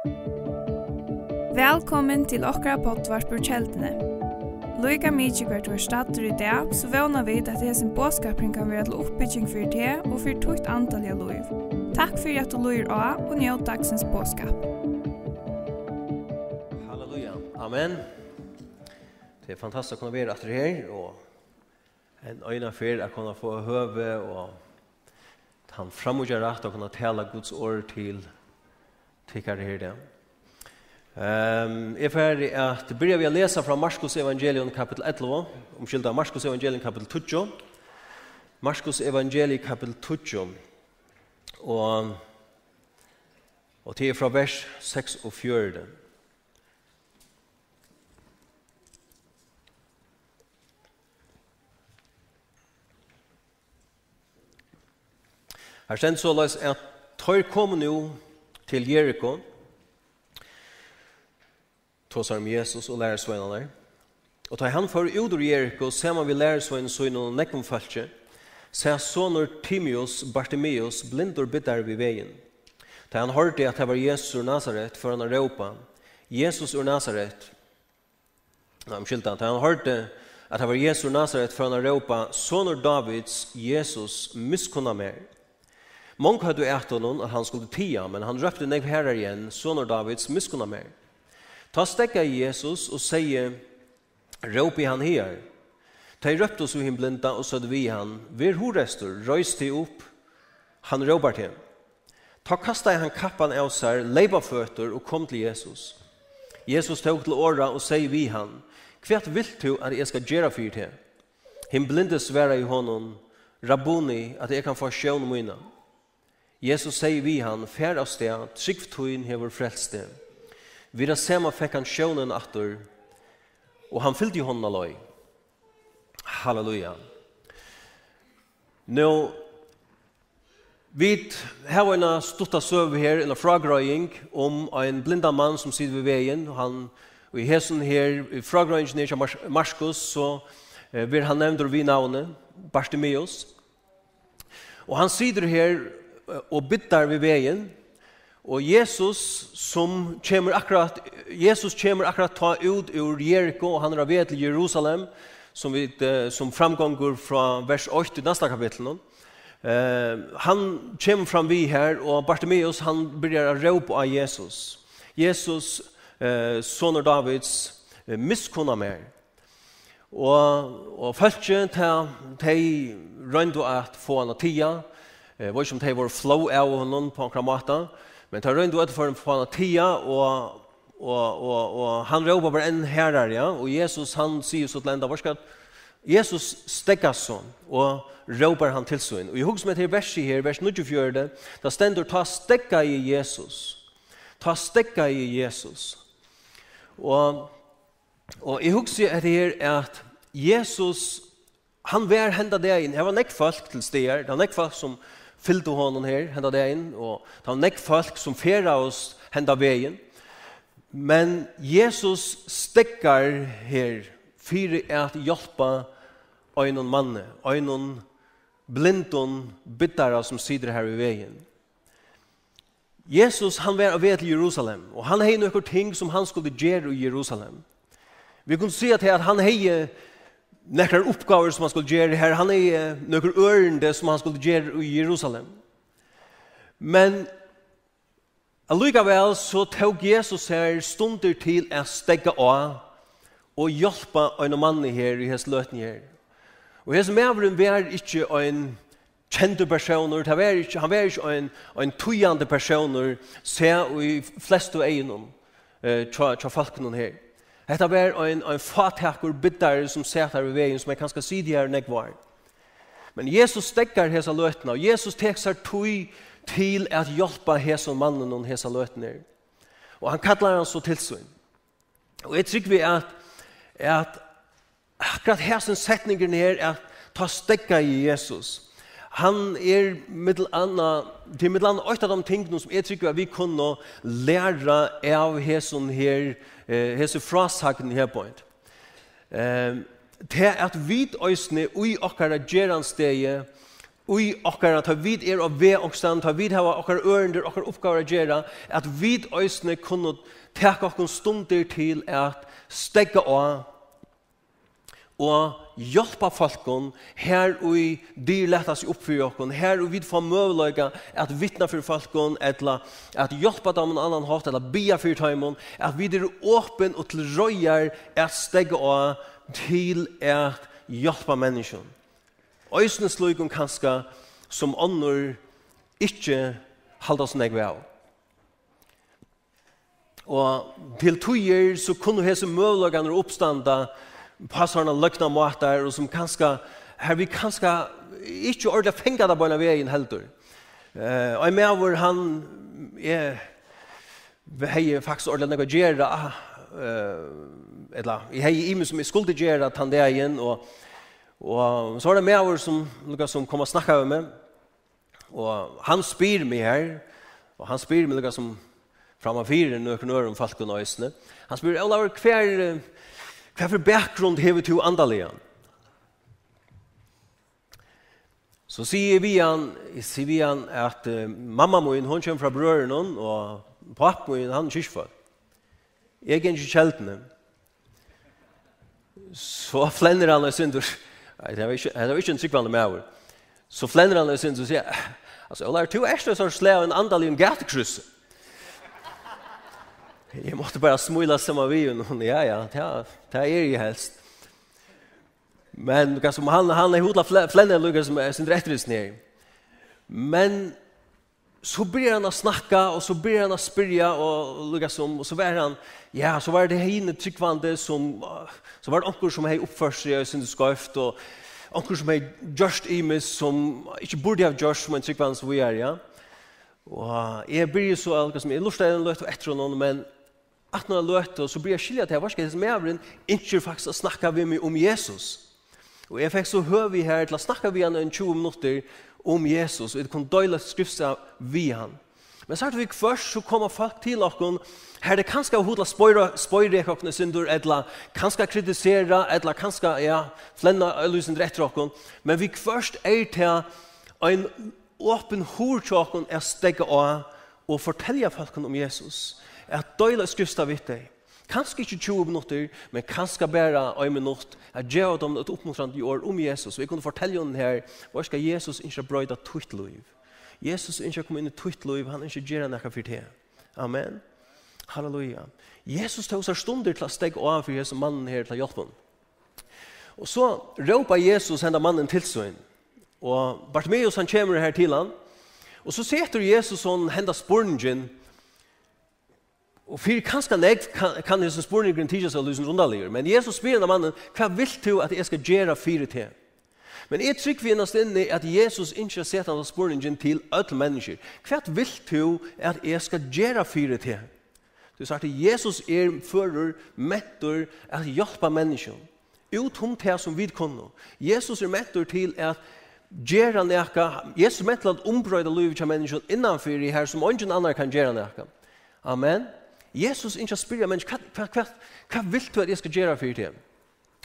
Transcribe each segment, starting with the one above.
Velkommen til okra pottvarpur kjeldene. Loika mykje hvert var stater i dag, så vana vi at det sin båskapring kan være til oppbygging for det og for tukt antall av loiv. Takk for at du loir av og njød dagsens båskap. Halleluja. Amen. Det er fantastisk å kunne være etter her, og en øyne for å kunne få høve og han framgjør rett og kunne tale Guds år til tycker här det. Ehm if I att börja vi läsa från Markus evangelium kapitel 11, om skilda Markus evangelium kapitel 12. Markus evangelium kapitel 12. Och och det är från vers 6 och 4. Her stendt så løs at tøyr kom nu til Jericho. Tåsar om Jesus og lærersveinene der. Og da han får ut ur Jericho, ser man ved lærersveinen så innom nekkomfalske, ser sonur Timius Bartimeus blindur bitter ved veien. Da han hørte at det var Jesus ur Nazaret, for han råpa, Jesus ur Nazaret, Nei, omkyld han, da han hørte at det var Jesus ur Nazaret, for han råpa, sonur Davids, Jesus, miskunna mer. Många hade ätit honom att han skulle tia, men han röpte nek herrar igen, sonar Davids, miskunna mer. Ta stekka Jesus och säger, råp i han här. Ta i röpte oss ur himlinta och sødde vi han, vir horestor, röjs till upp, han råpar till. Ta kasta i han kappan av sig, leipa føtter och kom till Jesus. Jesus tog till åra och säger vi han, kvært vill du att jag ska göra för dig? Himblinde sværa i honom, Rabboni, att jag kan få sjön mina. Jesus sier vi han, fær av sted, trygg tøyen hever frelste. Vi da sema fikk han sjønen atter, og han fyllte i hånden aløy. Halleluja. Nå, vi har en stort søv her, en fragrøying om en blinda mann som sitter ved veien, og han, og i hesen her, i fragrøyingen her, Mar Marskos, så eh, vil han nevne vi navnet, Bartimeus, Og han sider her og byttar ved veien. og Jesus som kommer akkurat, Jesus kommer akkurat ta ut ur Jericho, og han er ved til Jerusalem, som, vi, som framgångur fra vers 8 i neste kapittel. Eh, han kommer fram vi her, og Bartimeus han börjar ropa av Jesus. Jesus, eh, son av Davids, eh, miskunna mer. Og, og følge til, tei røndu at få han å tia, Eh vet som om det var flow av honom på en men tar er rundt og for på en tida, og, og, og, og han råper bare en herre, ja? og Jesus han sier så til enda, hvor skal Jesus steggas sånn, og råpar han til sånn. Og jeg husker meg til verset her, vers 24, da stender ta stekka i Jesus. Ta stekka i Jesus. Og, og jeg husker at her at Jesus, han var henda det inn, det var nekk folk til steder, det var nekk folk som, fyllde honom her, henda inn, og det var nekk folk som færa oss henda veien. Men Jesus stekkar her fyrir at hjelpa øynon manne, øynon blindon bittara som sitter her i veien. Jesus han var av til Jerusalem, og han hei nokkur ting som han skulle gjøre i Jerusalem. Vi kunne si at han hei nekrar uppgaver som han skulle gjøre her. Han er nøkker ørende som han skulle gjøre i Jerusalem. Men allikevel så tog Jesus her stunder til å stegge av og hjelpe en mann her i hans løten her. Og hans medveren var ikke en kjente personer, han var ikke, han var ikke en, en tøyende personer, se i fleste egnom, eh, tja, tja folkene her. Hetta var ein ein fatakur bitar som sett her i vegen som eg kanskje sidig her nek var. Men Jesus stekkar hesa løtna, og Jesus teksar tui til at hjelpa hesa mannen og hesa løtna. Og han kallar han så til sin. Og eg trykk vi at, at akkurat hesa setninger ned er at ta stekka i Jesus. Han er mittel anna, det er mittel anna av de tingene som jeg tykker at vi kunne læra av hesson her, eh, hese frasaken her point. Ehm ter det at vit øsne ui okkara gjeransteie, ui okkara, ta vid er av ve okksan, ta vid hava okkara ørender, okkara oppgavar gjera, at vi øsne kunne teka okkum stunder til at stegga av og hjelpa folkon her og i dyr letta seg opp for jokken, her og vi får møveløyga at vittna for folkon, eller at hjelpa dem en annan hatt, eller bia for tøymon, at vi er åpen og til røyar at stegge av til at hjelpa menneskjon. Øysene slugum kanskje som ånder ikke halda oss negve av. Og til tøyer så kunne hese møveløyga oppstanda på sånne løkna måter, og som kanskje, her vi kanskje ikke ordentlig fenger det på en veien heldur. Eh, og jeg med hvor han er, hei faktisk ordentlig noe gjøre, eh, eller, jeg hej i meg som är skulle gjøre at han det igjen, og, og så var det med var som, noe som kom og snakket med meg, og han spyr meg her, og han spyr meg noe som framme fire nøkken øren falken og. Han spyr, Olav, hver, hver, Hva for bakgrund hever to andalian? Så sier vi han, sier vi han at uh, mamma min, hun kommer fra brøren hon, og pappa min, han kyrkfød. Jeg er ikke kjeltene. Så flenner han og synder, nei, det var ikke, det var ikke en tryggvande med over. Så flenner han og synder og sier, altså, Ola, du er ikke så slag av en andalian gatekrysse. Jag måste bara smula av vi och ja ja, det det är ju helst. Men som han han er hodla flänna Lucas som er sin rättvist ner. Men så blir han å snacka og så blir han å spyrja og Lucas som og så var han ja, så var det henne tryggvande som så var det onkel som hej oppført seg i sin skäft og onkel som er gjørst i imis som ikke burde ha gjørst som en tryckvande som vi er, ja. Og jeg blir så Lucas som är lustig och lätt och efter någon men at når jeg løter, så blir jeg skilja til, hva skal jeg som er, ikke faktisk å snakke med meg om Jesus. Og jeg fikk så høy vi her til å snakke med han en 20 minutter om Jesus, og jeg kunne døyla skrifta vi han. Men sagt vi først, så kommer folk til okken, her det kanskje er hodla spøyre, spøyre okken syndur, eller kanskje kritisera, eller kanskje, ja, flenna løsend rett okken, men vi først er til en åpen hår til okken er stegge av, og fortelle folk om Jesus at døyla skrifta vitt deg. Kanskje ikke 20 minutter, men kanskje bare en minutt at gjøre dem et oppmuntrande i år om Jesus. Vi kunne fortelle henne her, hva skal Jesus ikke brøyda tøyt liv? Jesus ikke kommer inn i tøyt liv, han ikke gjør noe for det. Amen. Halleluja. Jesus tog seg stunder til å stegge av for Jesus mannen her til hjelpen. Og så råper Jesus henne mannen til seg. Og Bartimeus han kommer her til han. Og så setter Jesus henne henne spurningen Og for kanskje leg kan, kan hesson spurningen tidsa seg lysen underligur, men Jesus spyrir av mannen, hva vil du at jeg skal gjøre fire til? Men jeg trykker vi innast i at Jesus ikke setter av spørningen til alle mennesker. Hva vil du at jeg skal gjøre fire til? Du sa at Jesus er fører, mettor, at hjelpe mennesker. Utom det som vi kunne. Jesus er mettor til at gjøre nekka, Jesus er mettor til at ombrøyde livet til mennesker innanfyrir her som ingen annen kan gjera nekka. Amen. Jesus ikke spyrir men hva, hva, hva, hva vil du at jeg skal gjøre for det?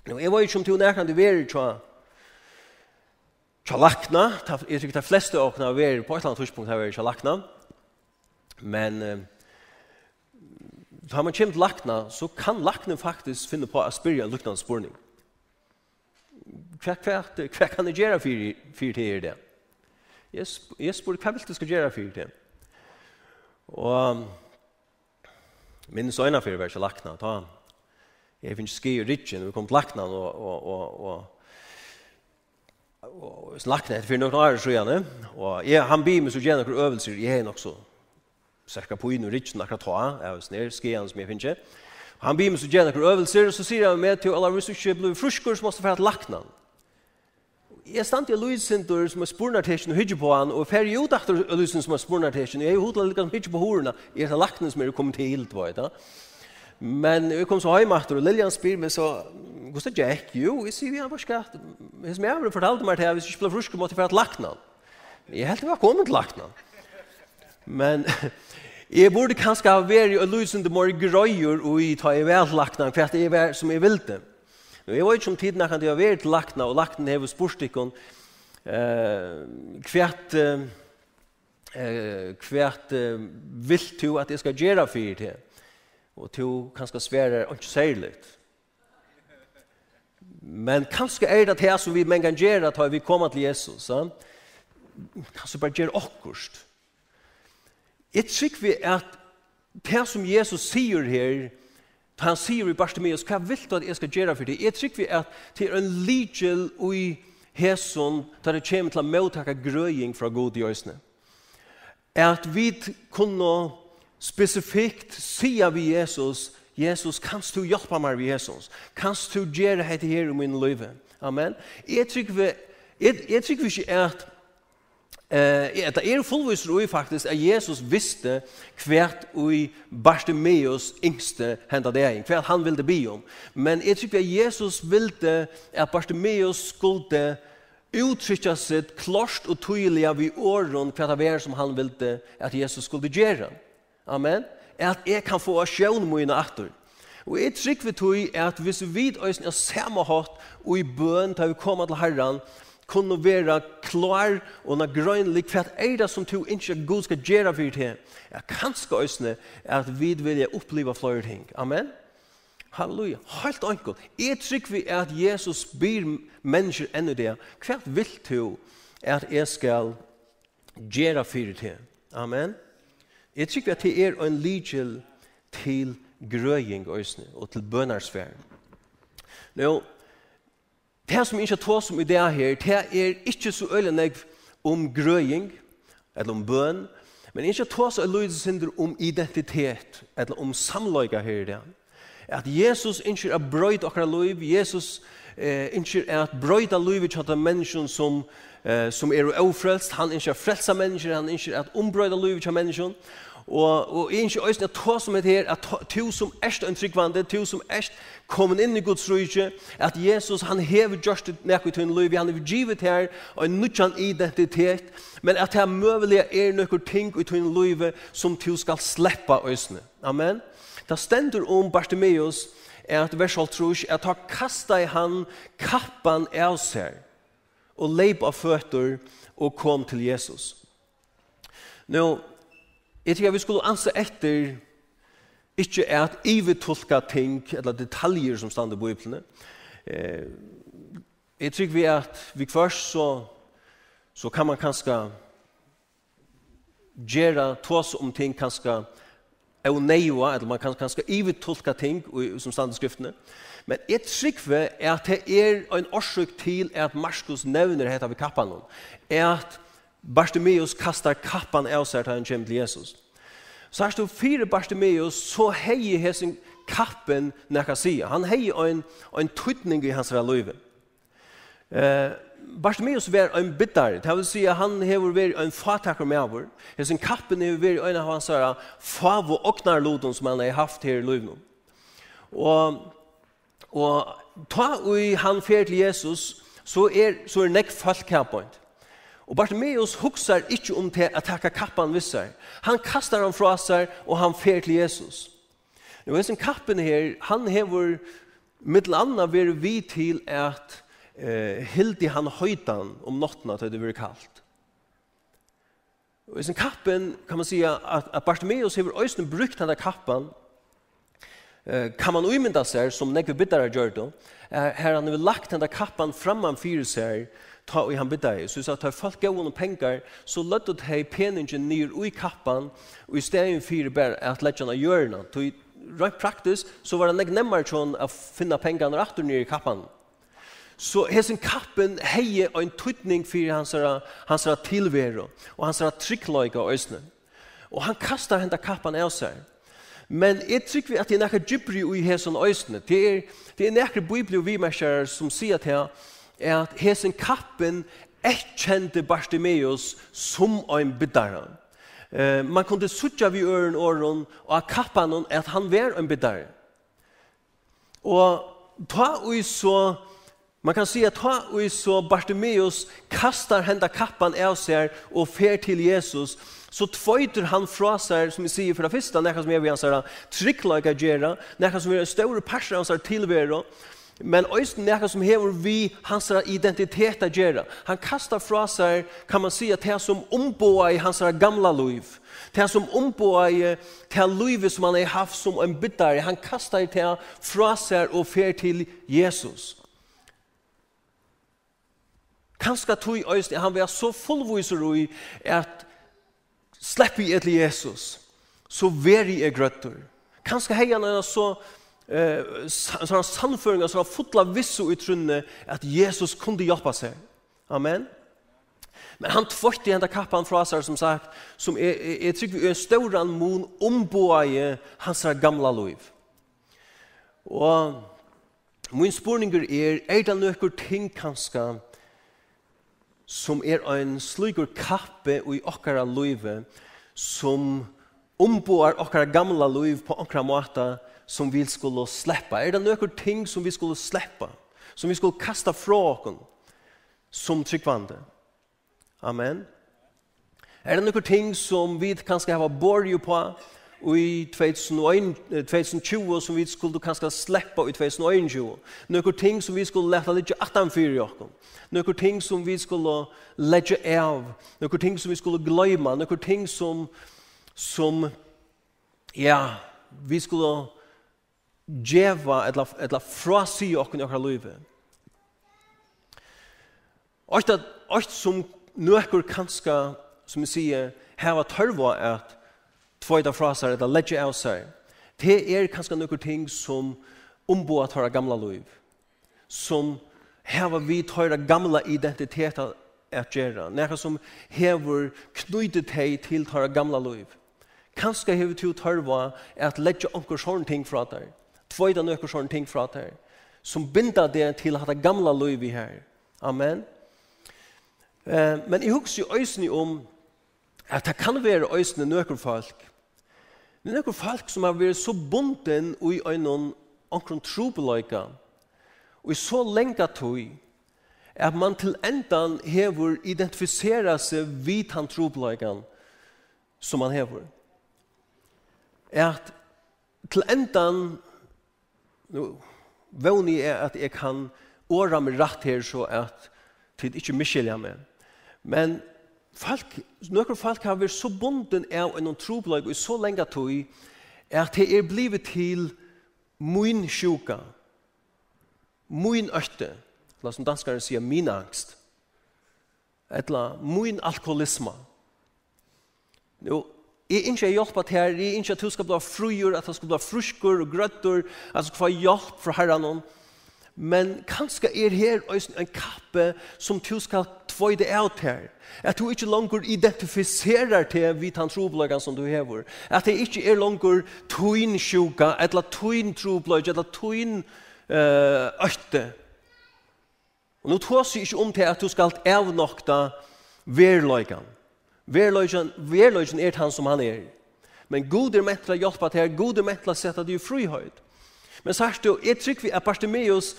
Nå, jeg var ikke som til nærkant du er tja tja lakna, jeg tykker de fleste åkna er på et eller annet tidspunkt her er tja lakna, men uh, har man kommer til lakna, så kan lakna faktisk finne på å spyrja en luknande spurning. Hva, hva, hva kan jeg gjøre for det er det? Jeg spør, hva vil du skal gjøre for det? Og Min søgna fyrir var ikke lakna, ta han. Jeg finnes ski i ritjen, vi kom til lakna og, og, og, og og lakna etter fyrir noen år sjøene, og jeg, han byr meg så gjerne noen øvelser jeg er nok så cirka på inn og ritjen akkurat ta, jeg er snir, skiene som jeg finnes ikke, han byr meg så gjerne noen øvelser, og så sier han med til, eller hvis du ikke blir fruskor, så måste du fyrir at lakna jeg stand i Luisindur som er spurnartesjen og hyggje på han, og fer jo dachter Luisin som er spurnartesjen, og jeg er jo hodla litt som hyggje på horena, jeg er lakten som er kommet til hilt, var det. Men jeg kom så heim og Lilian spyr meg så, hvordan er Jack? Jo, jeg sier, ja, hva skal jeg? Hvis jeg har fortalt meg til, hvis jeg ikke ble frusk, måtte jeg fære til lakten. Jeg helt var kommet til lakna. Men jeg burde kanskje ha vært i Luisindur mor grøyer, og jeg tar i vel lakna, for jeg var som jeg ville. Nå, jeg var ikke om tiden jeg kan det ha vært til lakna, og lakna borstikon. spørstikken eh, kvärt eh, kvärt eh, du att det ska göra för det. Och du kan och inte ikke særlig. Men kanske är det här som vi men kan göra att vi kommer till Jesus. Så? Kanske bara gjøre akkurst. Ett tror vi att det som Jesus säger här Ta han sier i Bartimeus, hva vil du at jeg skal gjøre for deg? Jeg trykker vi at det er en ligel i hesson da det kommer til å mottakke grøying fra god i øsne. At vi kunne spesifikt sier vi Jesus, Jesus, kanst du hjelpe meg ved Jesus? Kanst du gjøre dette her i min liv? Amen. Jeg tror vi, jeg, jeg tror vi ikke at Eh, det er fullvis roi faktisk at Jesus visste hvert ui Bartimeus yngste henda deg, hvert han ville bi om. Men jeg tror at Jesus ville at Bartimeus skulle uttrykja sitt klart og tydelig av i åren hvert av er som han ville at Jesus skulle gjøre. Amen. At jeg kan få sjøvn mine aktor. Og jeg tror vi tog at hvis vi vet oss er samme hatt og i bøn til vi kommer til Herren, kunne være klar og na grønlig for at er det som du ikke god skal gjøre for det. Jeg kanskje øsne at vi vil oppleve flere ting. Amen. Halleluja. Helt enkelt. Jeg trykker vi at Jesus byr mennesker enda det. Hva vil du at jeg skal gjøre for det? Amen. Jeg trykker at det er en lydgjel til grøying øsne og til bønarsfæren. Nå, Det som ikke tås om i det her, det er ikke så øyne om grøying, eller om bøn, men ikke tås så øyelig synder om identitet, eller om samløyga her i det. At Jesus ikke er brøyd akkurat liv, Jesus eh, ikke er at brøyda livet til de menneskene som, eh, som er ofrelst, han ikke er frelst av mennesker, han ikke er at ombrøyda livet til menneskene, og, og ikke øyne at tås om det her, at to som erst en tryggvande, to som erst kommen inn i Guds rujtje, at Jesus, han hever gjørst nekket til en liv, han hever givet her, og en nødjan identitet, men at her møvelige er nøkker ting i en liv som du skal sleppa øsne. Amen. Det stender om Bartimeus, er at vers 12 at han kasta i han kappan av seg, og leip av føtter, og kom til Jesus. Nå, jeg tror vi skulle anse etter Ikke er at ivetolka ting, eller detaljer som stand i Bibelen. Eh, jeg tror vi at vi først så, så kan man kanskje gjøre tås om ting kanskje og neua, eller man kan kanskje ivetolka ting som stand i skriftene. Men jeg tror er at det er en årsøk til at Marskos nevner heter vi kappanen, er at Bartimeus kastar kappan av seg til han kommer til Jesus. Så her stod fire Bartimeus, så hei hesen kappen nekka sida. Han hei en, en tøytning i hans løyve. Eh, Bartimeus var en biddare, det vil si at han hever vært en fatakker med over. Hesen kappen hever vært en av hans fav og oknarloden som han har haft her i løyve. Og, og ta ui han fer til Jesus, så er, så er nekk folk kappånd. Og Bartimeus huksar ikkje om til at takka kappan vissar. Han kastar han fra seg, og han fer til Jesus. Nå, hessen kappen her, han hever mittel anna veri vi til at eh, hildi han høytan om nottena til det veri kallt. Og hessen kappen, kan man sija, at, at Bartimeus hever òsne brukt denne kappan, eh, kan man uimynda seg, som nekve biddara gjør det, her han hever lagt denne kappan framman fyrir seg, ta og han bidde. Så at tar folk gav noen penger, så lødde det her peningen ned i kappan, og i stedet for bare at ledgjene gjør noe. Så rent praktisk, så var det nek nemmere sånn å finne pengene rett og ned i kappan. Så hesen kappen heie en tydning for hans, hans tilvære, og hans tryggløyga og øsne. Og han kastar henda kappan av seg. Men jeg tykker vi at det er nekker djupri i hesen øsne. Det er, det er nekker bibli og vimerskjærer som sier til er at hesen kappen ekkjente Bartimeus som ein biddare. Eh, man kunde suttja vi øren åren og av kappan at han var en biddare. Og ta ui så, man kan si at ta ui så Bartimeus kastar henda kappan av seg og fer til Jesus, så tvøyter han fra seg, som vi sier fra fyrsta, nekka som er vi hans herra, tryggløyga gjerra, nekka som er en større parser av seg tilværa, men øysten nekka som hever vi hans identitet a gjera. Han kastar fra seg, kan man si, det som omboa i hans gamla liv, det som omboa i det livet som han har haft som en biddare, han kastar det fra seg og fer til Jesus. Kanska tog øysten, han var så fullviser i at slipper jeg til Jesus, så veri er grøttur. Kanska heian er så eh så samføringar så fotla vissu i trunne at Jesus kunde hjälpa sig. Amen. Men han tvättade hända kappan från sig som sagt som är är tycker vi en stor mon omboje hans gamla liv. Och min spurningur er er det nokkur ting kanska som er ein slygur kappe och i okkara liv som omboar okkara gamla liv på okkara måta som vi skulle släppa? Är det några ting som vi skulle släppa? Som vi skulle kasta från som tryggvande? Amen. Er det noen ting som vi kanskje har borg på i 2020 som vi skulle kanskje släppa i 2021? Noen ting som vi skulle lette litt atanfyr i oss? Noen ting som vi skulle lägga av? Noen ting som vi skulle glömma? Noen ting som, som ja, vi skulle djeva eller, eller frasi okken i okkar løyve. Og at alt som nøkker kanska, som vi sier, heva tørva at tvoida frasar eller leggja av seg, det er kanska nøkker ting som omboa tørra gamla løyv, som heva vi tørra gamla identitet at gjera, nekka som hever knyttet hei til tørra gamla løyv. Kanska hever til tørva at leggja okkar sånne ting fra deg, kveida nøkker sånne ting fra det som binder det til at det gamla liv i her. Amen. Eh, men jeg husker jo øysene om at det kan være øysene nøkker folk. Det er nøkker folk som har vært så bunden i øynene omkring trobeløyka, og i så lenge tog, at man til endan hever identifisera seg vid han trobeløykan som man hever. At til endan nu vågner er at jeg kan åra meg rett her så at tid ikke miskjelja meg. Men folk, noen folk har vært så bunden av en troblag og så lenge tog at det er blivet til min sjuka, min økte, eller som danskaren sier, min angst, eller min alkoholisma. Jo, Jeg ikke hjelp at her, jeg ikke at du skal bli frugjør, at du skal bli frusker og grøtter, at du skal få hjelp fra herren. Men kanskje er her en kappe som du skal tvøyde av her. At du ikke langer identifiserer til vidt han trobløkken som du hever. At det ikke er langer tøynsjuka, eller tøyntrobløk, eller tøynøyte. Og nå tås jeg ikke om til at du skal avnokta verløkken. Verløysen er han som han er. Men god er med til å hjelpe til, god er med til å sette deg i frihøyd. Men sørst du, jeg trykker vi at Bartimeus,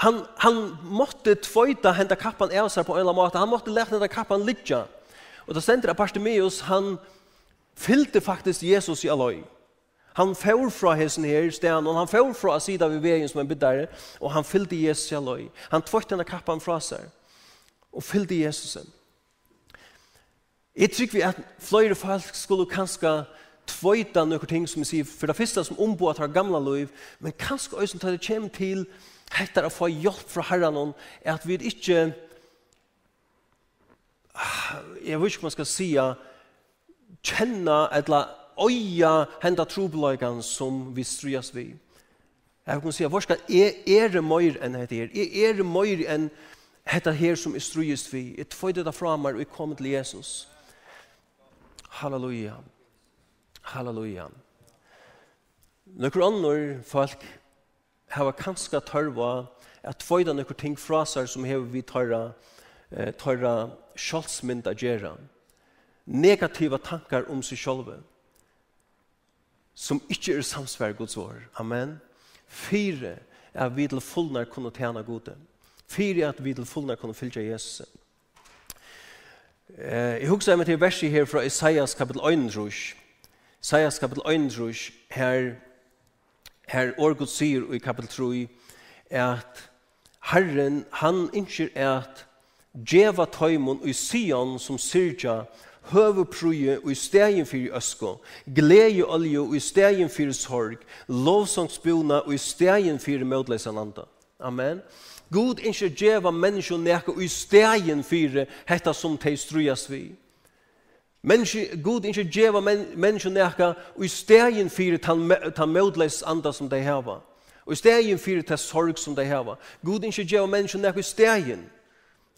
han, han måtte tvøyta hente kappan av seg på en eller annen måte. Han måtte lete hente kappan litja. Og det stender at Bartimeus, han fylte faktisk Jesus i aløy. Han får fra hessen her stedet, og han får fra sida ved veien som en biddare, og han fylte Jesus i aløy. Han tvøyta henne kappan fra seg, og fylte Jesusen. Jeg tror vi at flere folk skulle kanskje tvøyta noen ting som vi sier, for det første som ombo at har gamla liv, men kanskje også når det kommer til etter å få hjelp fra herren, er at vi ikke, jeg vet ikke hva man skal si, kjenne eller øye henda trobelagan som vi strujas vi. Jeg kan si, hvor skal jeg er det mer enn dette her? Jeg er det mer enn dette her som er strujast vi. Jeg tvøyde det fra meg og jeg kom til Jesus. Halleluja. Halleluja. Når annor folk hava kanska tørva at tvoida nøkker ting fra seg som hever vi tørra, eh, tørra sjálfsmynd a gjerra. Negativa tankar om seg sjálve som ikkje er samsvær Guds år. Amen. Fyre er vi til fullnar kunne tjena gode. Fyre er at vi til fullnar kunne fylgja Jesus. Eh, jeg husker meg til verset her fra Isaias kapitel 1, rush. Isaias kapitel 1, rush, her, her Årgud sier i kapitel 3, at Herren, han innskjer at djeva tøymon og Sion som syrja høvepruje og i stegjen fyrir øsko, glede olje og i stegjen fyrir sorg, lovsangsbjona og i stegen fyrir mødleisa landa. Amen. God ikke djeva mennesker nekka i stegen fire hetta som de strujas vi. Menneske, God ikke djeva men, mennesker nekka i stegen fire ta, tan mødleis anda som de heva. Og i stegen fire ta sorg som de heva. God ikke djeva mennesker nekka i stegen.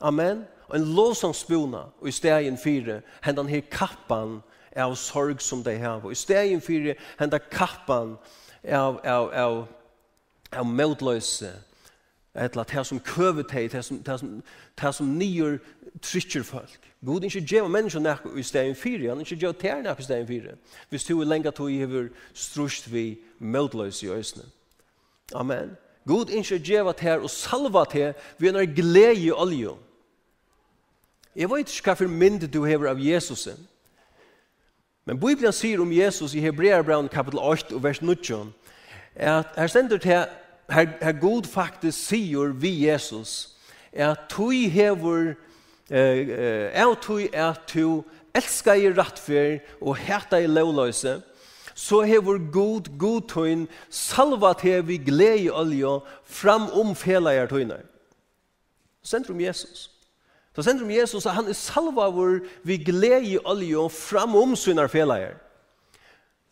Amen. Og en lovsangspuna og i stegen fire hendan her kappan av sorg som de heva. I stegen fire hendan kappan av, av, av, av, av mødleis Etla det som køver teg, det som, det som, det som nyer trykker folk. God ikke djeva mennesker nek i stedet fire, han ikke djeva tær nek i stedet fire. Hvis du er lenga tog i hever strust vi mødløs i øsene. Amen. God ikke djeva tær og salva tær vi er glede i olje. Jeg vet ikke hva for mynd du hever av Jesus. Men Bibelen sier om Jesus i Hebreabraun kapitel 8 og vers 19, at her stender til her, her god faktisk sier vi Jesus, er at tui hever, eh, er tui er du elskar i rattfer og heta i lovløse, så hever god god tøyn salvat hever glede i olje fram om felager tøyner. Sentrum Jesus. Så sentrum Jesus, han er salvat vi glede i olje fram om synar felager.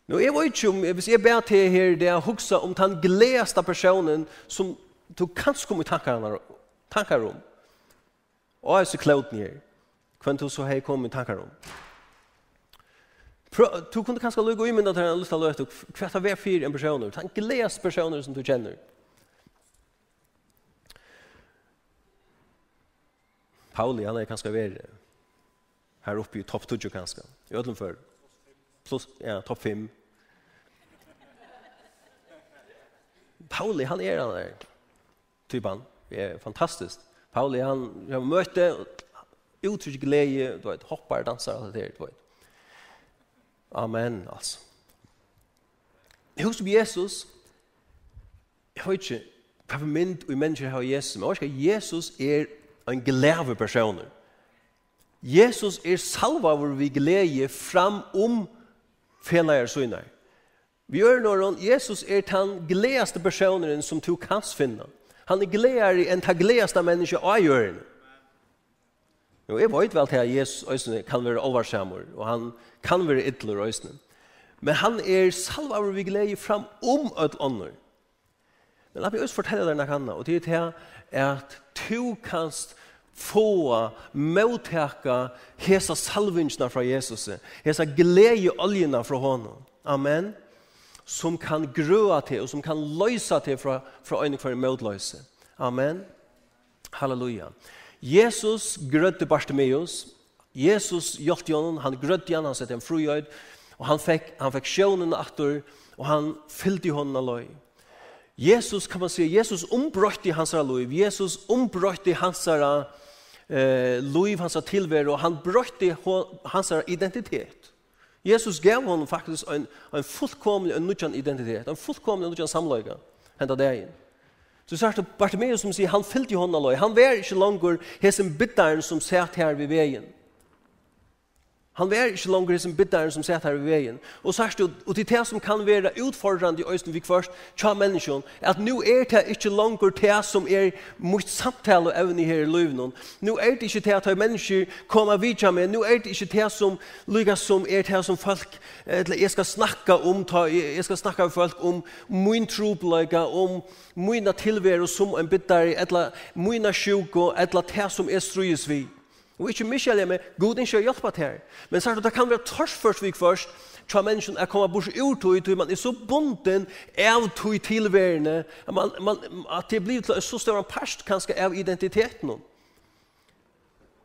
Nå, jeg vet ikke om, hvis jeg ber til her, det er huksa om den gledeste personen som du kanskje kommer i tankar, tankar om. Og jeg er så klart nere. Hvem du så har kommet i tankar om. Du kunne kanskje lukke i mynda til en lyst til å løte hva det er for en person, den gledeste personen som du kjenner. Pauli, han er kanskje verre. Her oppe i topp 20 kanskje, i ødelen førre plus, ja, topp 5. Pauli, han er han der typen. Det er fantastisk. Pauli, han, han møtte utrygg glede, du vet, hoppar, dansar, alt det der, du vet. Amen, altså. Jeg husker Jesus, jeg vet ikke, hva for mynd og mennesker har Jesus, men jeg husker Jesus er en glede personer. Jesus er salva vår vi glede fram om um felager synar. Vi gjør når Jesus er den gledeste personen som du kan finne. Han er gledere enn den gledeste menneske av gjøren. Jo, jeg vet vel til at Jesus øyne, kan være oversammer, og han kan være ytler øyne. Men han er salva vi gleder fram om et ånder. Men la meg også fortelle deg noe annet, og det er til at du kanst få mottaka hesa salvingsna fra Jesus, hesa glede oljena fra honom. Amen. Som kan grøa til, og som kan løysa til fra, fra øyne for motløyse. Amen. Halleluja. Jesus grødde Bartimeus. Jesus hjelpte honom, han grødde han, han sette en frugjøyd, og han fikk, han fikk sjånen atter, og han fyllte honom av løy. Jesus kan man säga, Jesus ombrötte hans liv, Jesus ombrötte hans eh, liv, hans tillvaro, han brötte hans identitet. Jesus gav honom faktiskt en, en fullkomlig en nutjan identitet, en fullkomlig nutjan samlöjga, hända det in. Så sagt Bartimeus som säger, han fyllt i honom, han var inte långt hesen bittaren som satt här vid vägen. Han var ikke langer som biddaren som sett her i veien. Og sørst jo, og til det som kan være utfordrande i øyne vi først, tja menneskjon, at nå er det ikke langer det som er mot samtale og evne her i livet. Nå er det ikke det at mennesker kommer vidja med, Nå er det ikke det som lykkes som er det som folk, eller jeg skal snakka om, ta, jeg skal snakka med folk om min trobløyga, om mina tilvære som en biddare, eller mina sjuk, eller det som er strøyes vi. Og ikke mye med, god ikke har hjulpet her. Men sagt, er det, kan være tørs først vik først, tja mennesken er kommet bort ur tog, tog man er så bunden av tog tilværende, at, man, man, at det blir til så større en parst kanskje av identiteten.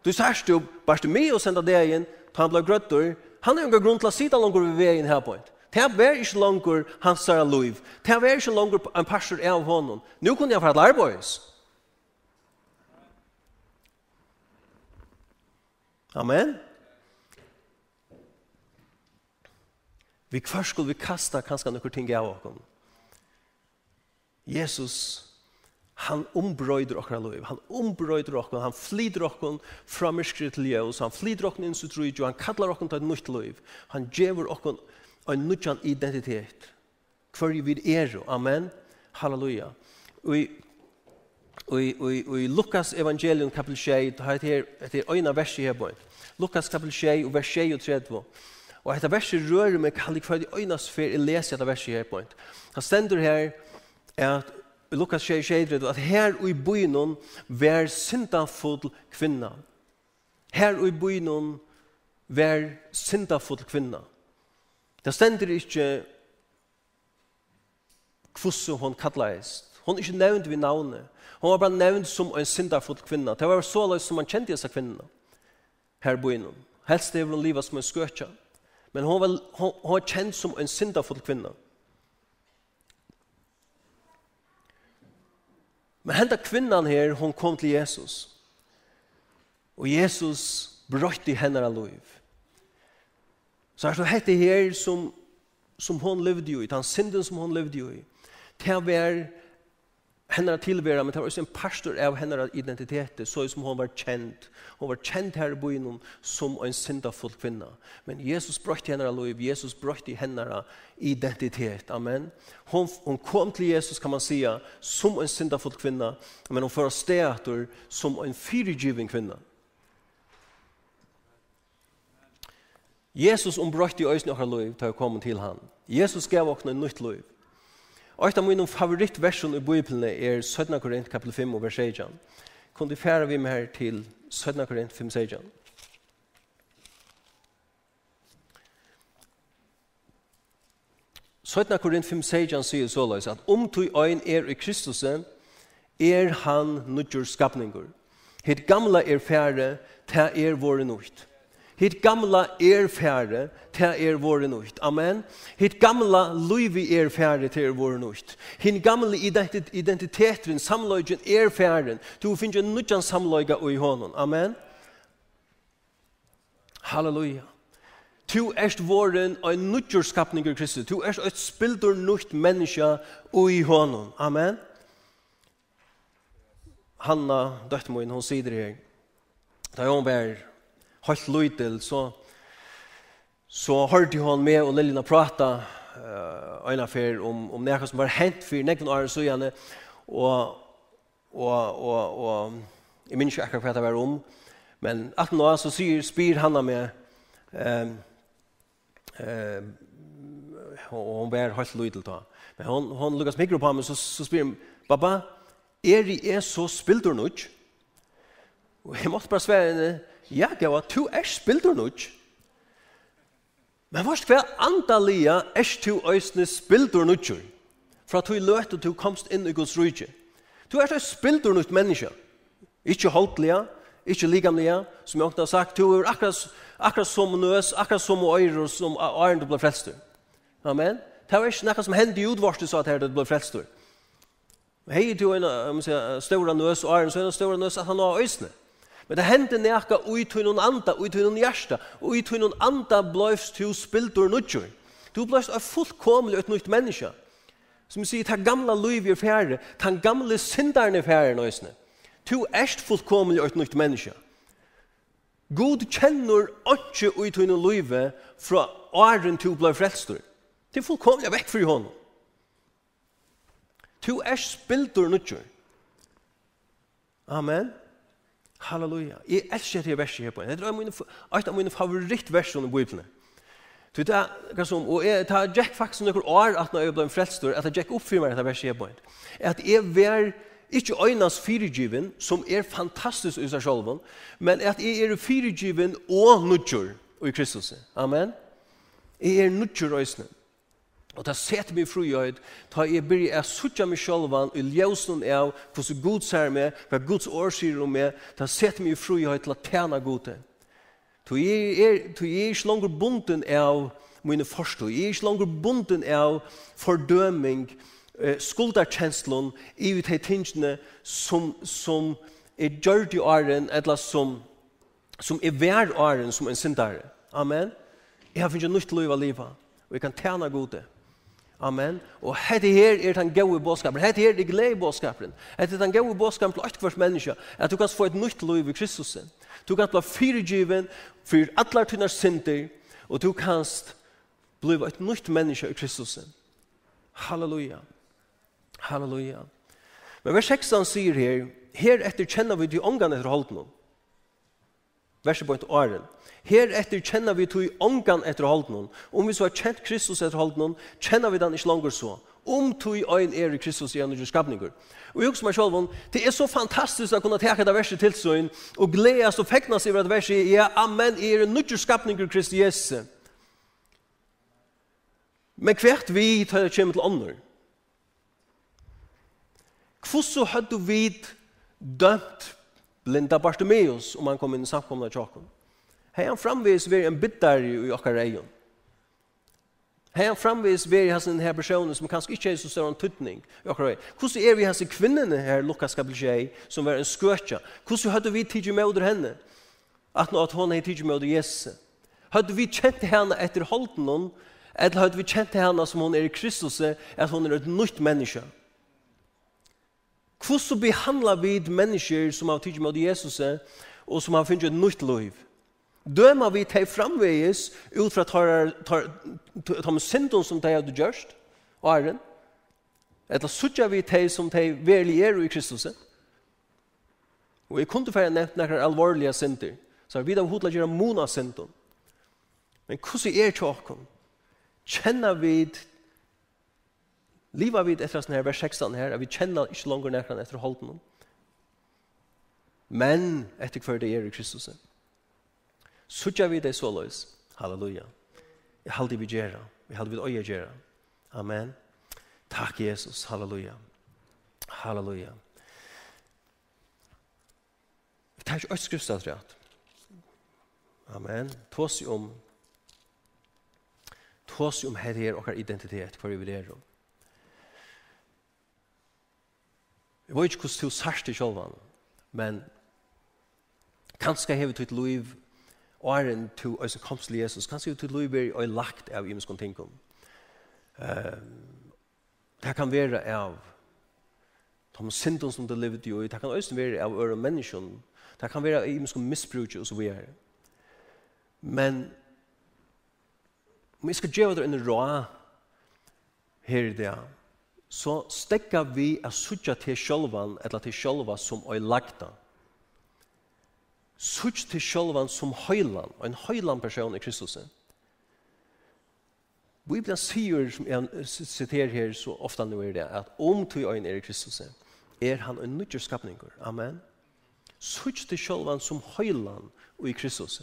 Du sørste jo, bare du med å sende det igjen, på han ble grøtter, han er jo ikke grunn til å sitte langer ved veien her på en. Det er ikke langer hans sære liv. Det er ikke langer en parst av honom. Nå kunne jeg få et arbeids. Amen. Vi kvar skulle vi kasta kanskje noen ting av oss. Jesus, han ombrøyder okra liv, han ombrøyder okra. han flyder okra fra myrskri til ljøs, han flyder okra inn til trujt, han kallar okra til et nytt liv, han djever okra en nytt identitet. Hver vi er, amen, halleluja. Og i Og i Lukas evangelium kapitel 6, det har etter øyne verset her på. Lukas kapitel 6 og vers 6 og 30. Og etter verset rører meg kallik for de øyne sfer jeg leser etter verset her på Det stender her at Lukas 6, 6, at her og i byen vær syndafull kvinna. Her og i byen vær syndafull kvinna. Det stender ikke hvordan hun kallet Hon er ikke nevnt ved navnet. Hon var bare nevnt som en syndafull kvinna. Det var så løs som man kjente disse kvinna her bo innom. Helst det hun livet som en skøtja. Men hon var, hon, hon var kjent som en syndafull kvinna. Men henda kvinnan her, hon kom til Jesus. Og Jesus brøtt i henne av liv. Så er det hette her som, som hon levde jo i, den synden som hon levde jo i. Det var henne tilvera, men det var også en pastor av henne identitet, så som hon var kjent. Hon var kjent her i byen som en syndafull kvinna. Men Jesus brøtte henne liv, Jesus brøtte henne identitet. Amen. Hon, hon kom til Jesus, kan man säga, som en syndafull kvinna, men hon fører steater som en fyrigiven kvinna. Jesus ombrøtt i øyne av liv til å komme til han. Jesus gav oss en nytt liv. Og et av mine favorittversen i Bibelen er 17. Korint kapitel 5 og vers 1. Kunne du fære vi med her til 17. Korint 5 og 1. Søtna Korint 5 sejan sier så løs at om du øyn er i Kristus er han nødgjør skapninger. Hitt gamla er færre, ta er våre nødt. Hitt gamla er færre til er våre nøyt. Amen. Hitt gamla luivi er færre til er våre nøyt. Hitt gamla identitet, identiteten, samløygen er færre. Du finner en samløyga i hånden. Amen. Halleluja. Tu erst våren og en skapningur i Kristus. Tu erst et spildur nøyt menneska i hånden. Amen. Hanna, døttmoen, hon sider her. Da hon var helt lydel, så, så hørte hun med og Lillina prata uh, øyne for om, om noe som var hent for nekken år så gjerne, og, og, og, og jeg minns ikke akkurat hva det var om, men at nå så sier, spyr han med um, um, og hun var helt lydel da. Men hun, hun lukket mikro på ham, så, så spyr han, «Baba, er jeg så spilder nok?» Og jeg måtte bare svære henne, ja, det var to er spildur nudj. Men varst hver andalia er to øysne spildur nudjur, fra tu i løt og tu komst inn i Guds rujtje. Du er et spildur nudj menneske. Ikke holdlia, ikke ligamlia, som jeg har sagt, Du er akkurat, akkurat som nøs, akkurat som øyre, som øyre du ble frelst. Amen. Det var ikke noe som hendte i utvarset, sa at du ble frelst. Hei, du er en stor nøs, og øyre, så er en stor nøs at han har øysne. Amen Men det hendte nekka ui tuinun anda, ui tuinun hjärsta, ui tuinun anda bløyfst tu spildur nudjur. Du bløyfst av fullkomlig ut nytt menneska. Som sier, ta gamla luiv i færre, ta gamla syndaren i færre nøysne. Tu erst fullkomlig ut nytt menneska. God kjenner ikke ui tuinun luiv fra åren tu blei frelstur. Det er fullkomlig vekk fri honom. Tu erst spildur nudjur. Amen. Amen. Halleluja. Jeg elsker det verset her på. Det er et av mine favorittversene i Bibelen. Du vet, hva som, og jeg tar Jack faktisk noen år at når jeg ble en frelstor, at jeg Jack oppfyrer meg dette verset her på. At jeg var ikke øynens firegiven, som er fantastisk i seg selv, men at jeg er firegiven og nødgjør i Kristus. Amen. Jeg er nødgjør i øynene. Og det setter meg fru i øyd, da jeg begynner å suttja meg sjølvan i ljøsen av hvordan Gud ser meg, hva Guds år sier om meg, det setter meg fru i øyd til å tjene Gud til. Så jeg er, er ikke langer bunden av mine forstå, jeg er ikke langer bunden av fordøming, eh, skuldarkjenslån i ut hei tingene som, som er gjørt i åren, eller som, som er vær åren som en syndare. Amen. Jeg har finnet nytt liv av livet, og jeg kan tjene Gud til. Amen. Og hette her er den gode bådskapen. Hette her er glede bådskapen. Hette er den gode bådskapen til alt hvert menneske. At du kan få et nytt liv i Kristus. Du kan bli fyrirgiven for alle tunne synder. Og du kan bli et nytt menneske i Kristus. Halleluja. Halleluja. Men vers 16 sier her, her etter kjenner vi de ångan etter holdt noen. Verset på et åren. Her etter kjenner vi tog ångan etter holden. Om vi så har kjent Kristus etter holden, kjenner vi den ikke langer så. Om tog øyn er i Kristus i andre skapninger. Og jeg husker meg selv, det er så fantastisk å kunne teke det verset til seg, og gledes og feknes over det verset, ja, amen, er en nødvendig skapninger Kristi Jesus. Men hvert vi tar det kommer til ånder. Hvordan hadde vi dømt blinda Bartimeus om han kom inn i samkomna tjokken? Hei han framvis veri en bitter i okkar reion. Hei han framvis veri hans den her personen som kanskje ikke er så større en tuttning i okkar reion. Hvordan er vi hans kvinnene her, Lukas kapitel 21, som var en skøtja? Hvordan hadde vi tidsi med under henne? At nå at hon er tidsi med under Jesus. Hadde vi kjent henne etter holden hon, eller hadde vi kjent henne som hon er i Kristus, at hon er et nytt menneske? Hvordan behandler vi mennesker som har tidsi med under Jesus, og som har finnet et nytt liv? døma vi teg framvegis ut fra ta med synden som teg hadde gjørst, og er den. eller suttja vi teg som teg verlig er i Kristus. Og jeg kunne fyrir nevnt nekkar alvorlige synder, så vi da hodla gjøre mona synden. Men hvordan er tjåkon? Kjenner vi Liva vid etter sånn her, vers 16 her, at vi kjenner ikke langer nekkar etter holden. Men etter hver det er i Kristus. Kristus. Sutja vi det så løs. Halleluja. Jeg halde vi gjerra. Jeg halde vi øye gjerra. Amen. Takk Jesus. Halleluja. Halleluja. Vi tar ikke øskriftet rett. Amen. Tås om tås om her her okkar identitet for vi vil om. Jeg vet ikke hvordan du sørste selv, men kanskje har vi tog liv åren to og så komst til Jesus, kanskje til Løyberg og lagt av imenskon tingkom. Uh, det kan være av de syndene som det levde jo i, det kan også være av øre menneskene, det kan være av imenskon misbruk og så videre. Men om jeg skal gjøre det en rå her i det, så stekker vi av sutja til sjølvan, eller til sjølva som er lagt av Sutt til sjølvan som høylan, og en høylan person i Kristus. Bibelen sier, som jeg siterer her så ofte nå er det, at om to øyn er i Kristus, er han en nødgjør skapninger. Amen. Sutt til sjølvan som høylan og i Kristus.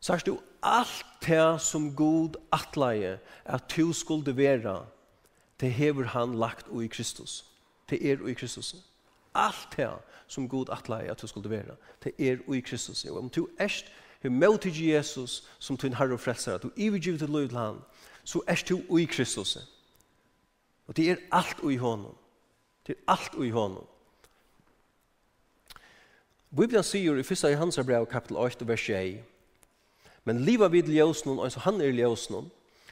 Sørst du alt det som god atleie at du skulle være, det hever han lagt og i Kristus. Det er og i Kristus. Kristus alt det som Gud atleie at du skulle være. Det er ui Kristus. Og om du erst hur møter Jesus som din herre og frelser, at du ivergivet til lov til han, så erst du ui Kristus. Og det er alt ui honom. Det er alt ui honom. Bibelen sier i 1. Johans brev kapitel 8, vers 1, men liva vid ljósnum, altså han er ljósnum,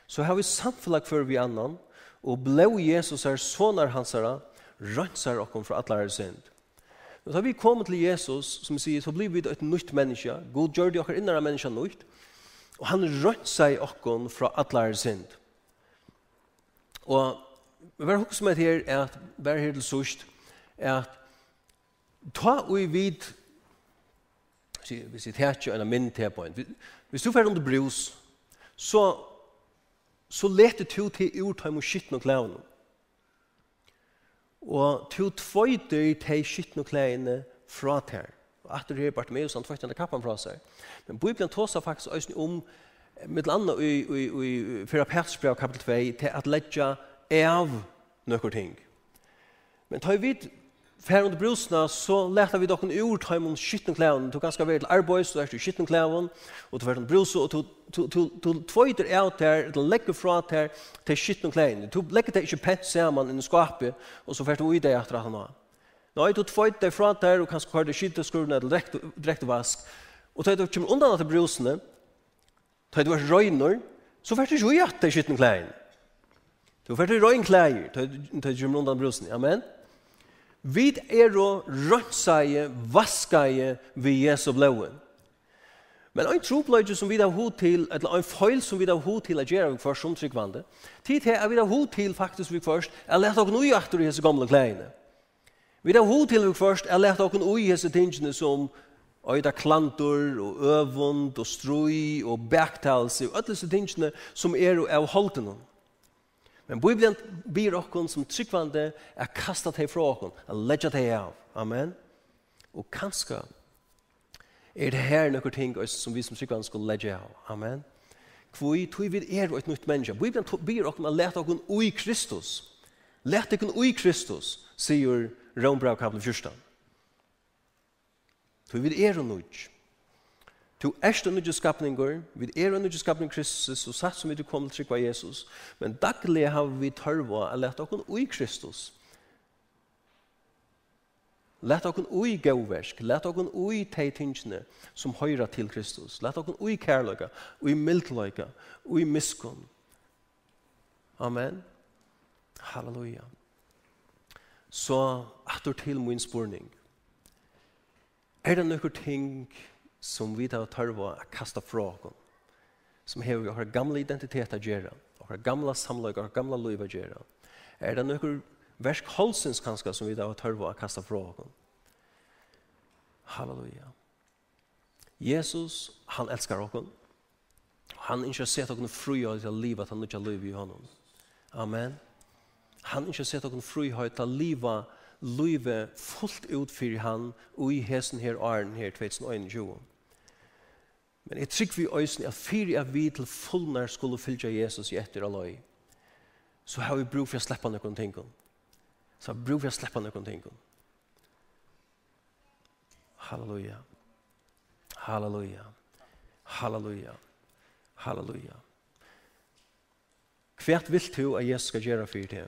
så har vi samfunnet for vi annan, og blå Jesus er sonar hansara, rønsar okkom fra allar synd. Og har vi kom til Jesus, som sier, så blir vi et nytt menneske. God gjør det okker innere menneske nytt. Og han rønsar okkom fra allar synd. Og vi var som med her, at vi er her til sørst, at ta og vid vi sier tætje en minn til på en. Hvis du får under brus, så, så leter du til ur ta imot skitten og klævene og to tvøyder til skittne klæene fra ter. Og at det er bare med oss, han tvøyder kappen fra seg. Men Bibelen tåsa faktisk også om, med landa i, i, i, i Fyra kapitel 2, til at letja av noen ting. Men tar vi Fær under brusna så lærte vi dokken ur time om skitten klæven. Du ganske til arbeids, du er til skitten klæven, og du fer under brusna, og du tvøyder du out der, du legger fra der til skitten klæven. Du legger det ikke pent inn i skapet og så fær du ui deg etter at han har. Nei, du tvøyder deg fra der og kanskje har det skitten skruvna eller direkte vask. Og tøyt du kommer undan til brusna, Tøyt du er røyner, så fær du ikke ui at skitten klæven. Du fer til røyn klæger, tøyt du kommer undan brusene. Amen. Vi er å rødseie, vaskeie vi Jesu blåen. Men ein tropløyge som vi har hod til, eller ein feil som vi har hod til at gjøre vi først som tryggvande, tid her er vi har hod til faktisk vi først, er lett dere noe akter i hese gamle klærne. Vi har hod til vi først, er lett dere nøye hese tingene som øyda klantor og øvund og strøy og baktalse og alle disse tingene som er av holdene. Men Bibelen byr okkon som tryggvande er kasta teg fra okkon, er ledja teg av. Amen. Og kanska er det her nokkur ting som vi som tryggvande skal ledja av. Amen. Kvoi, tog vi er og et nytt menneske. Bibelen byr okkon er leta okkon ui Kristus. Leta okkon ui Kristus, sier Rombrau kapel 14. Tog vi er og nytt. Du erst en skapninger, vi er en skapning Kristus, og satt som vi du kommer til trykva Jesus, men daglig har vi tørva å lete okken ui Kristus. Lete okken ui gauversk, lete okken ui teitingene som høyra til Kristus, lete okken ui kærløyga, ui mildløyga, ui miskunn. Amen. Halleluja. Så, atur til min spurning. Er det noen ting som som vi tar tørva å kasta fra oss. Som hever vår gamla identitet å gjøre, vår gamla samlag, vår gamla liv å gjøre. Er det noen versk holsens kanskje som vi tar tørva å kasta fra oss? Halleluja. Jesus, han elskar oss. Han ikke har sett oss att til livet, han ikke har liv i honom. Amen. Han ikke har sett oss fruja til livet, livet fullt ut för han og i hesen her åren her 2021. Men jeg trykker vi øysen at fyri av vi til fullnær skulle fylgja Jesus i etter aløy, så har vi brug for å slippe noen ting. Så har vi brug for å slippe noen ting. Halleluja. Halleluja. Halleluja. Halleluja. Hva vil du at Jesus skal gjøre for det?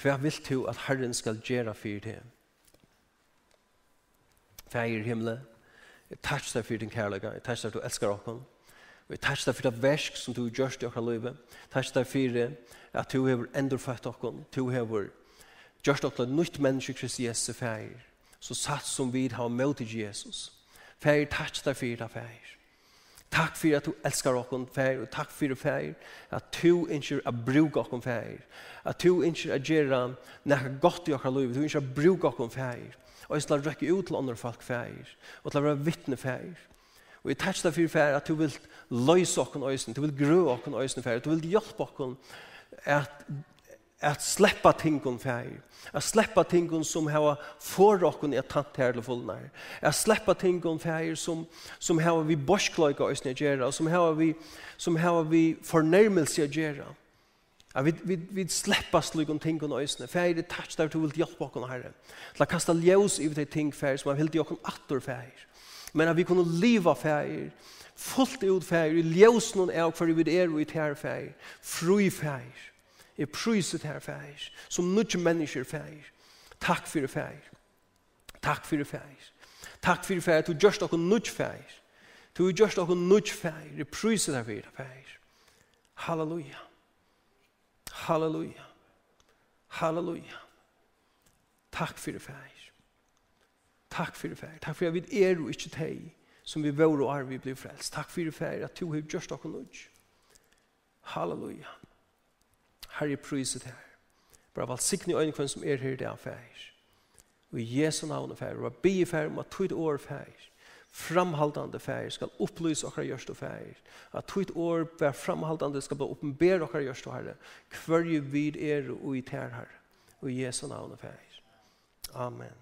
Hva vil du at Herren skal gjøre for det? Fægir himmelen, Jeg takk deg for din kærlighet. Jeg takk deg for at du elsker oss. jeg takk deg for det versk som du gjørs i okra livet. Takk deg for at du hever endurfødt oss. Du hever gjørs oss nytt menneske Kristi Jesu feir. Så satt som vi har møtt i Jesus. Feir, takk deg for det feir. Takk for at du elskar okkon fær, og takk for det, fær, at du innskjer a bruka okkon fær, at du ikke er gjerra nekka godt i okkar livet, du innskjer a bruka okkon fær, og jeg skal rekke ut til andre folk fæger, og til å være vittne fæger. Og jeg tætst deg for fæger at du vil løse okken øysen, du vil grø okken øysen fæger, du vil hjelpe okken at, at sleppa tingun fæger, at sleppa tingun som hava for okken i at tant her til fullnær, at sleppa tingun fæger som, som hava vi borskløyga øysen i gjerra, som hava vi, som hava vi fornærmelse i gjerra, Ja, vi, vi, vi slipper slik om ting og nøysene. Fær er tært der du vil hjelpe oss, Herre. Til å kaste ljøs i de ting, fær, som er helt i oss atter, fær. Men at vi kunne leve fær, fullt ut fær, i ljøs noen jeg, for vi er og i tær fær, fru fær, i pryset her fær, som nødvendig mennesker fær. Takk for fær. Takk for fær. Takk for fær, du gjørst oss nødvendig fær. Du gjørst oss nødvendig fær, i pryset her fær. Halleluja. Halleluja. Halleluja. Takk fyrir fær. Takk fyrir fær. Takk fyrir at vi er og ikke teg som vi vår og er vi blir frelst. Takk fyrir fær at du har gjort dere nødj. Halleluja. Herre priset her. Bara valsikne øyne kvann som er her i dag fær. Og i Jesu navn fær. Og be fær om at tog det år fær framhaldande färger ska upplysa och görs och färger. Att tvitt år var framhaldande ska bara uppenbara och görs och herre. Kvörje vid er och i tär herre. Och i Jesu namn och färger. Amen.